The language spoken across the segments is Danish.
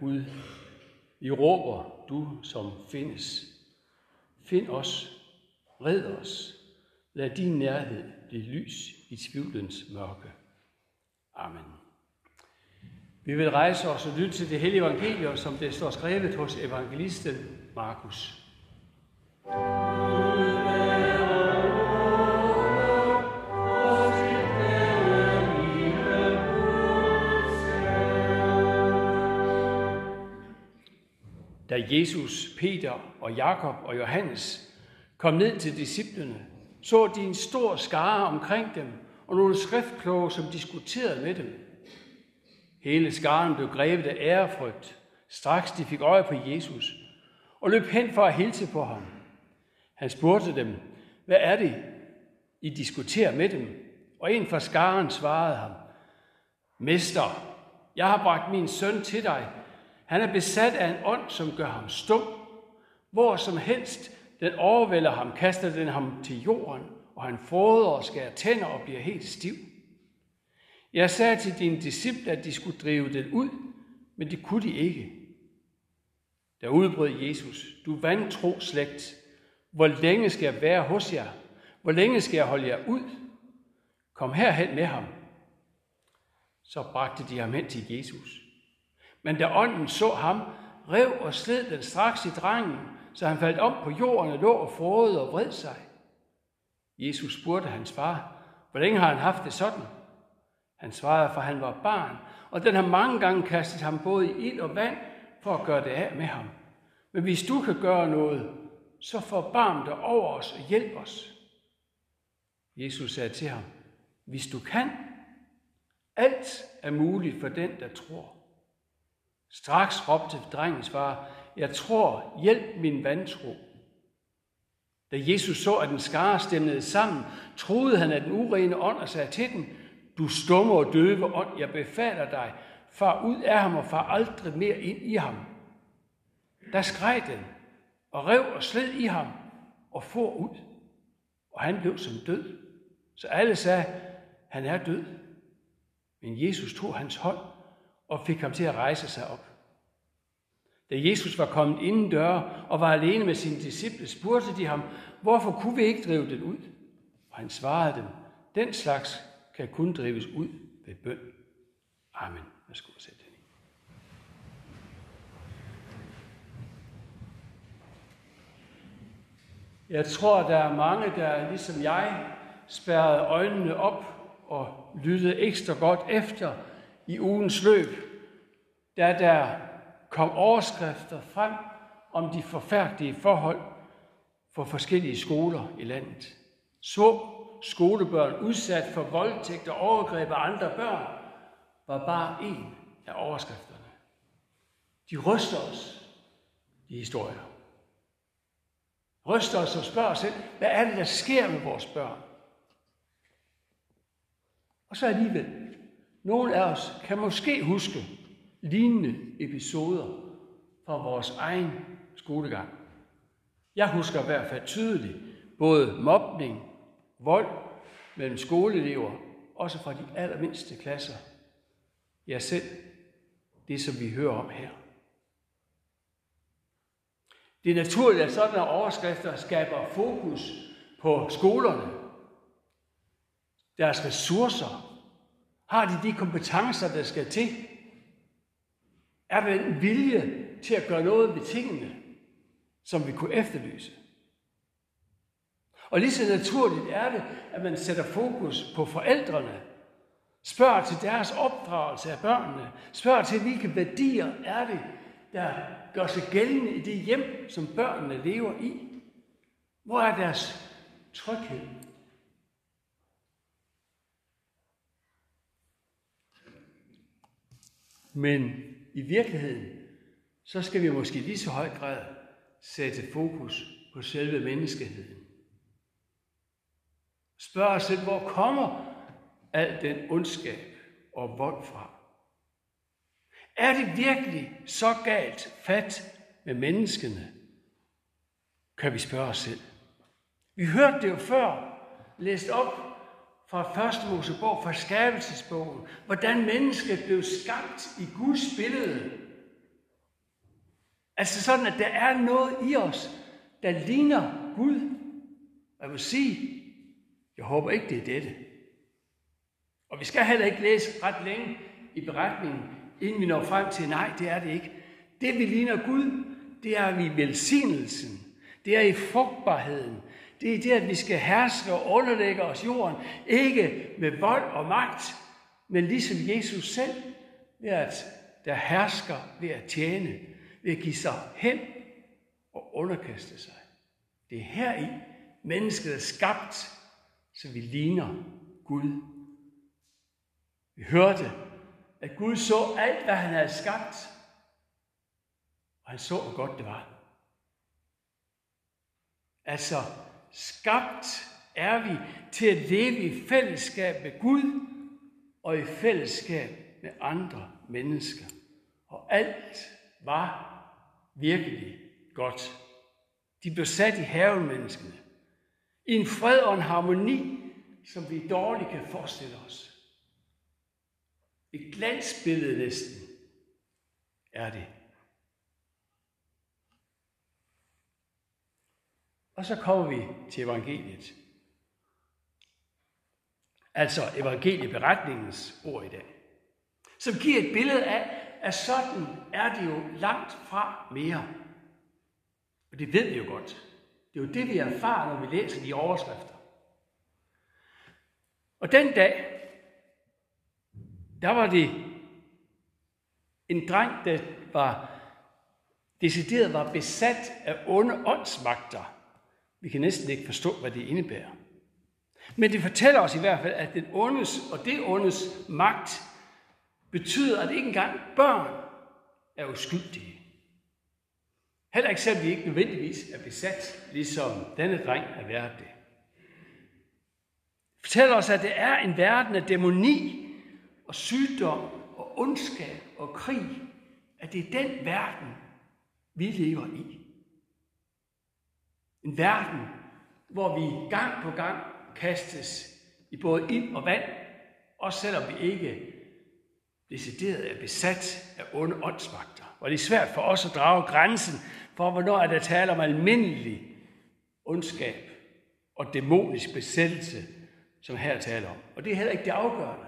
Gud, vi råber, du som findes. Find os, red os, lad din nærhed blive lys i tvivlens mørke. Amen. Vi vil rejse os og lytte til det hellige evangelium, som det står skrevet hos evangelisten Markus. Da Jesus, Peter og Jakob og Johannes kom ned til disciplene, så de en stor skare omkring dem og nogle skriftkloge, som diskuterede med dem. Hele skaren blev grebet af ærefrygt, straks de fik øje på Jesus, og løb hen for at hilse på ham. Han spurgte dem, hvad er det, I diskuterer med dem? Og en fra skaren svarede ham, Mester, jeg har bragt min søn til dig. Han er besat af en ånd, som gør ham stum. Hvor som helst den overvælder ham, kaster den ham til jorden, og han fodrer og skærer tænder og bliver helt stiv. Jeg sagde til dine disciple, at de skulle drive den ud, men det kunne de ikke. Der udbrød Jesus, du vantro slægt, hvor længe skal jeg være hos jer? Hvor længe skal jeg holde jer ud? Kom herhen med ham. Så bragte de ham hen til Jesus. Men da ånden så ham, rev og sled den straks i drengen, så han faldt om på jorden og lå og frode og vred sig. Jesus spurgte hans far, hvor længe har han haft det sådan? Han svarede, for han var barn, og den har mange gange kastet ham både i ild og vand for at gøre det af med ham. Men hvis du kan gøre noget, så forbarm dig over os og hjælp os. Jesus sagde til ham, hvis du kan, alt er muligt for den, der tror. Straks råbte drengens far, jeg tror, hjælp min vantro. Da Jesus så, at den skare stemnede sammen, troede han, at den urene ånd og sagde til den, du stumme og døve ånd, jeg befaler dig, far ud af ham og far aldrig mere ind i ham. Der skreg den, og rev og sled i ham, og for ud. Og han blev som død. Så alle sagde, han er død. Men Jesus tog hans hånd og fik ham til at rejse sig op. Da Jesus var kommet inden døre og var alene med sine disciple, spurgte de ham, hvorfor kunne vi ikke drive den ud? Og han svarede dem, den slags kan kun drives ud ved bøn. Amen. Værsgo at sætte den i. Jeg tror, der er mange, der ligesom jeg spærrede øjnene op og lyttede ekstra godt efter i ugens løb, da der kom overskrifter frem om de forfærdelige forhold for forskellige skoler i landet. Så skolebørn udsat for voldtægt og overgreb af andre børn, var bare en af overskrifterne. De ryster os, de historier. Ryster os og spørger os selv, hvad er det, der sker med vores børn? Og så alligevel, nogle af os kan måske huske lignende episoder fra vores egen skolegang. Jeg husker i hvert fald tydeligt både mobning, vold mellem skoleelever, også fra de allermindste klasser. Ja, selv det, som vi hører om her. Det er naturligt, at sådanne overskrifter skaber fokus på skolerne, deres ressourcer. Har de de kompetencer, der skal til? Er der en vilje til at gøre noget ved tingene, som vi kunne efterlyse? Og lige så naturligt er det, at man sætter fokus på forældrene. Spørger til deres opdragelse af børnene. Spørger til, hvilke værdier er det, der gør sig gældende i det hjem, som børnene lever i. Hvor er deres tryghed? Men i virkeligheden, så skal vi måske lige så høj grad sætte fokus på selve menneskeheden. Spørg os selv, hvor kommer al den ondskab og vold fra? Er det virkelig så galt fat med menneskene? Kan vi spørge os selv. Vi hørte det jo før, læst op fra første Mosebog, fra skabelsesbogen, hvordan mennesket blev skabt i Guds billede. Altså sådan, at der er noget i os, der ligner Gud. Jeg vil sige, jeg håber ikke, det er dette. Og vi skal heller ikke læse ret længe i beretningen, inden vi når frem til, nej, det er det ikke. Det, vi ligner Gud, det er vi velsignelsen. Det er i frugtbarheden. Det er det, at vi skal herske og underlægge os jorden, ikke med vold og magt, men ligesom Jesus selv, ved at der hersker ved at tjene, ved at give sig hen og underkaste sig. Det er her i mennesket er skabt, så vi ligner Gud. Vi hørte, at Gud så alt, hvad han havde skabt, og han så, hvor godt det var. Altså, skabt er vi til at leve i fællesskab med Gud og i fællesskab med andre mennesker. Og alt var virkelig godt. De blev sat i haven, menneskene. I en fred og en harmoni, som vi dårligt kan forestille os. Et glansbillede næsten er det. Og så kommer vi til evangeliet. Altså evangelieberetningens ord i dag. Som giver et billede af, at sådan er det jo langt fra mere. Og det ved vi jo godt. Det er jo det, vi erfarer, når vi læser de overskrifter. Og den dag, der var det en dreng, der var decideret var besat af onde åndsmagter. Vi kan næsten ikke forstå, hvad det indebærer. Men det fortæller os i hvert fald, at den ondes og det ondes magt betyder, at ikke engang børn er uskyldige. Heller ikke selvom vi ikke nødvendigvis er besat, ligesom denne dreng er været det. Det fortæller os, at det er en verden af dæmoni og sygdom og ondskab og krig, at det er den verden, vi lever i. En verden, hvor vi gang på gang kastes i både ild og vand, også selvom vi ikke decideret er besat af onde åndsmagter. Og det er svært for os at drage grænsen for, hvornår er der tale om almindelig ondskab og dæmonisk besættelse, som her taler om. Og det er heller ikke det afgørende,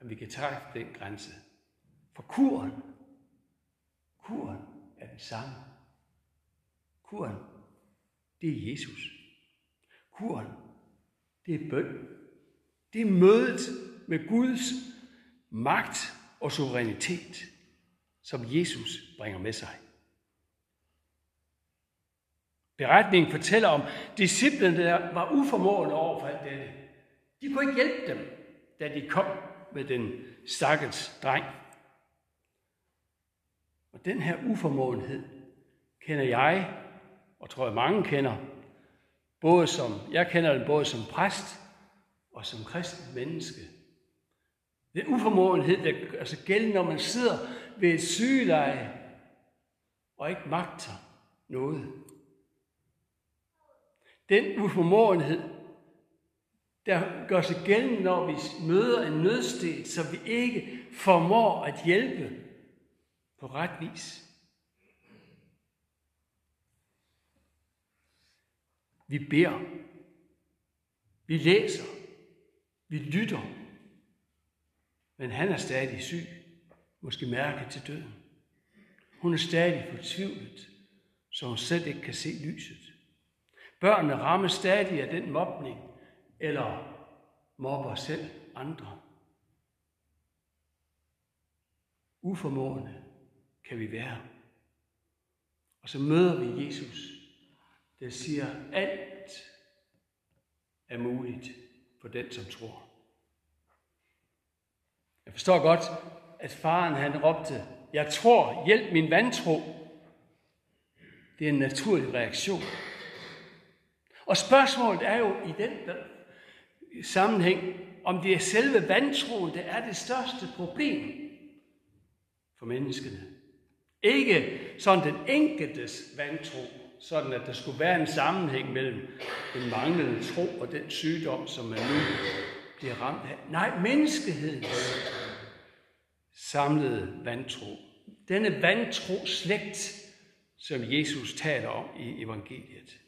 at vi kan trække den grænse. For kuren, kuren er den samme. Kuren, det er Jesus. Kuren, det er bøn. Det er mødet med Guds magt og suverænitet, som Jesus bringer med sig. Beretningen fortæller om disciplene, der var uformående over for alt dette. De kunne ikke hjælpe dem, da de kom med den stakkels dreng. Og den her uformåenhed kender jeg, og tror jeg mange kender, både som, jeg kender den både som præst og som kristen menneske. Den uformåenhed, der altså gælder, når man sidder ved et sygeleje og ikke magter noget. Den uformåenhed, der gør sig gældende, når vi møder en nødsted, så vi ikke formår at hjælpe på ret vis. Vi beder. Vi læser. Vi lytter. Men han er stadig syg. Måske mærke til døden. Hun er stadig fortvivlet, så hun selv ikke kan se lyset. Børnene rammes stadig af den mobning, eller mobber selv andre. Uformående kan vi være. Og så møder vi Jesus, der siger, alt er muligt for den, som tror. Jeg forstår godt, at faren han råbte, jeg tror, hjælp min vantro. Det er en naturlig reaktion. Og spørgsmålet er jo i den sammenhæng, om det er selve vantroen, der er det største problem for menneskene. Ikke sådan den enkeltes vantro, sådan at der skulle være en sammenhæng mellem den manglende tro og den sygdom, som man nu bliver ramt af. Nej, menneskehedens samlede vantro. Denne vantro slægt som Jesus taler om i evangeliet?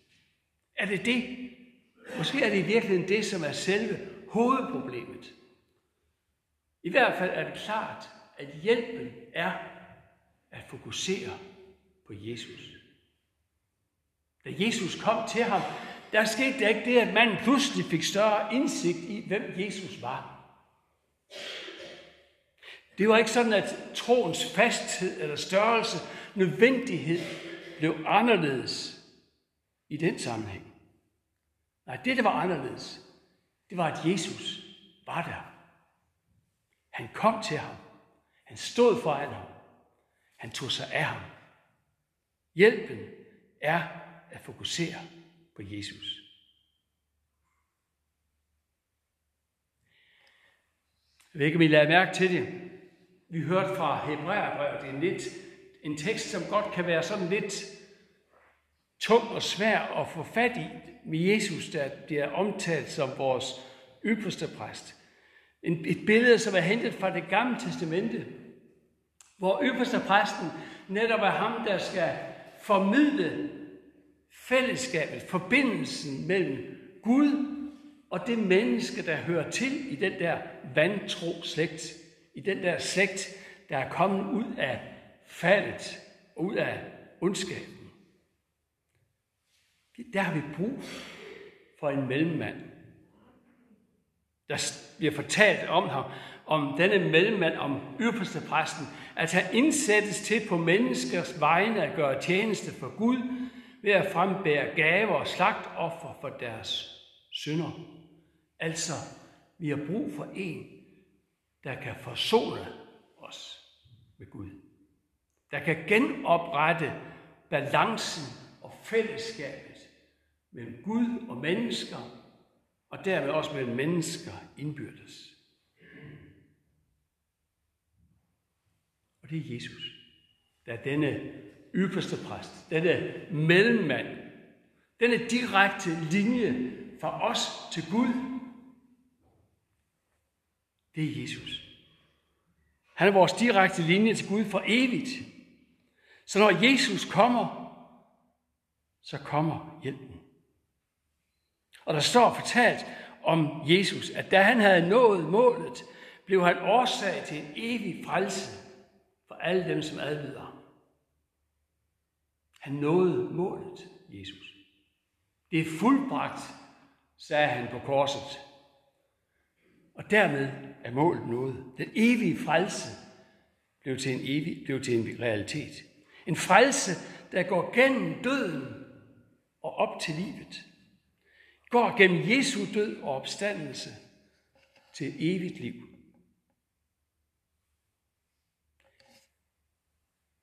Er det det? Måske er det i virkeligheden det, som er selve hovedproblemet. I hvert fald er det klart, at hjælpen er at fokusere på Jesus. Da Jesus kom til ham, der skete der ikke det, at manden pludselig fik større indsigt i, hvem Jesus var. Det var ikke sådan, at troens fasthed eller størrelse, nødvendighed, blev anderledes i den sammenhæng. Nej, det, der var anderledes, det var, at Jesus var der. Han kom til ham. Han stod foran ham. Han tog sig af ham. Hjælpen er at fokusere på Jesus. Jeg ved ikke, om I lader mærke til det. Vi hørte fra Hebræerbrevet, det er en, lidt, en tekst, som godt kan være sådan lidt tung og svær at få fat i med Jesus, der bliver omtalt som vores ypperste præst. En, et billede, som er hentet fra det gamle testamente, hvor ypperste præsten netop er ham, der skal formidle fællesskabet, forbindelsen mellem Gud og det menneske, der hører til i den der vantro slægt, i den der slægt, der er kommet ud af faldet, ud af ondskaben. Der har vi brug for en mellemmand. Der bliver fortalt om ham, om denne mellemmand, om ypperste præsten, at han indsættes til på menneskers vegne at gøre tjeneste for Gud, ved at frembære gaver og slagtoffer for deres synder. Altså, vi har brug for en, der kan forsone os med Gud. Der kan genoprette balancen og fællesskabet mellem Gud og mennesker, og dermed også mellem mennesker indbyrdes. Og det er Jesus, der er denne ypperste præst, denne mellemmand, denne direkte linje fra os til Gud, det er Jesus. Han er vores direkte linje til Gud for evigt. Så når Jesus kommer, så kommer hjælpen. Og der står fortalt om Jesus, at da han havde nået målet, blev han årsag til en evig frelse for alle dem, som adlyder. Han nåede målet, Jesus. Det er fuldbragt, sagde han på korset. Og dermed er målet nået. Den evige frelse blev til en, evig, blev til en realitet. En frelse, der går gennem døden og op til livet. Går gennem Jesu død og opstandelse til evigt liv.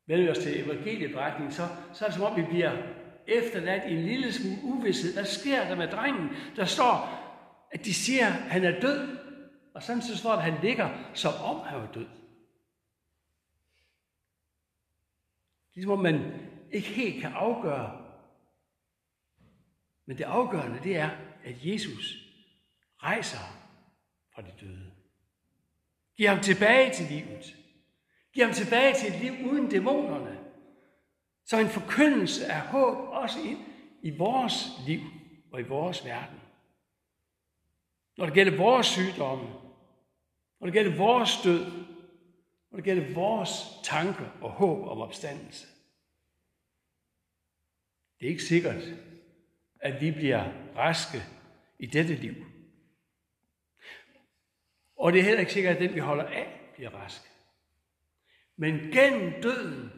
Vender os til evangelieberetningen, så, så er det som om, vi bliver efterladt i en lille smule uvidshed. Hvad sker der med drengen? Der står, at de siger, at han er død. Og sådan så står at han ligger, som om han var død. Ligesom om man ikke helt kan afgøre. Men det afgørende, det er, at Jesus rejser fra de døde. Giver ham tilbage til livet. Giv ham tilbage til et liv uden dæmonerne. Så en forkyndelse af håb også ind i vores liv og i vores verden. Når det gælder vores sygdomme, når det gælder vores død, når det gælder vores tanker og håb om opstandelse. Det er ikke sikkert, at vi bliver raske i dette liv. Og det er heller ikke sikkert, at den, vi holder af, bliver rask. Men gennem døden,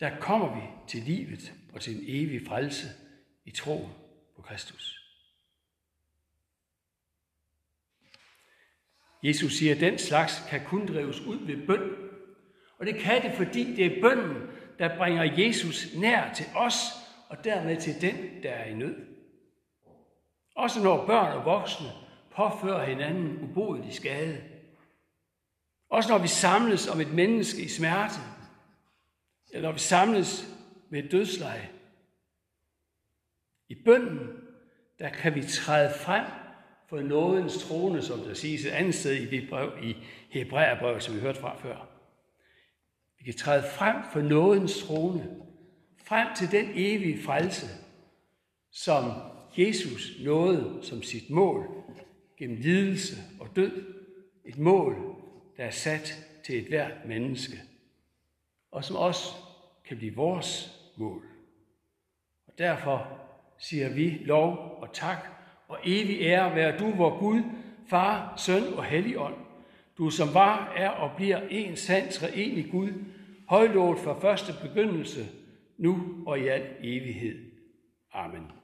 der kommer vi til livet og til en evig frelse i tro på Kristus. Jesus siger, at den slags kan kun drives ud ved bøn. Og det kan det, fordi det er bønnen, der bringer Jesus nær til os, og dermed til den, der er i nød. Også når børn og voksne påfører hinanden ubodelig skade, også når vi samles om et menneske i smerte, eller når vi samles ved et dødsleje. I bønden, der kan vi træde frem for nådens trone, som der siges et andet sted i det brev, i Hebræerbrevet, som vi hørte fra før. Vi kan træde frem for nådens trone frem til den evige frelse, som Jesus nåede som sit mål gennem lidelse og død. Et mål, der er sat til et hvert menneske, og som også kan blive vores mål. Og derfor siger vi lov og tak og evig ære være du, vor Gud, Far, Søn og Helligånd, du som var, er og bliver en sand treenig Gud, højlovet fra første begyndelse, nu og i al evighed. Amen.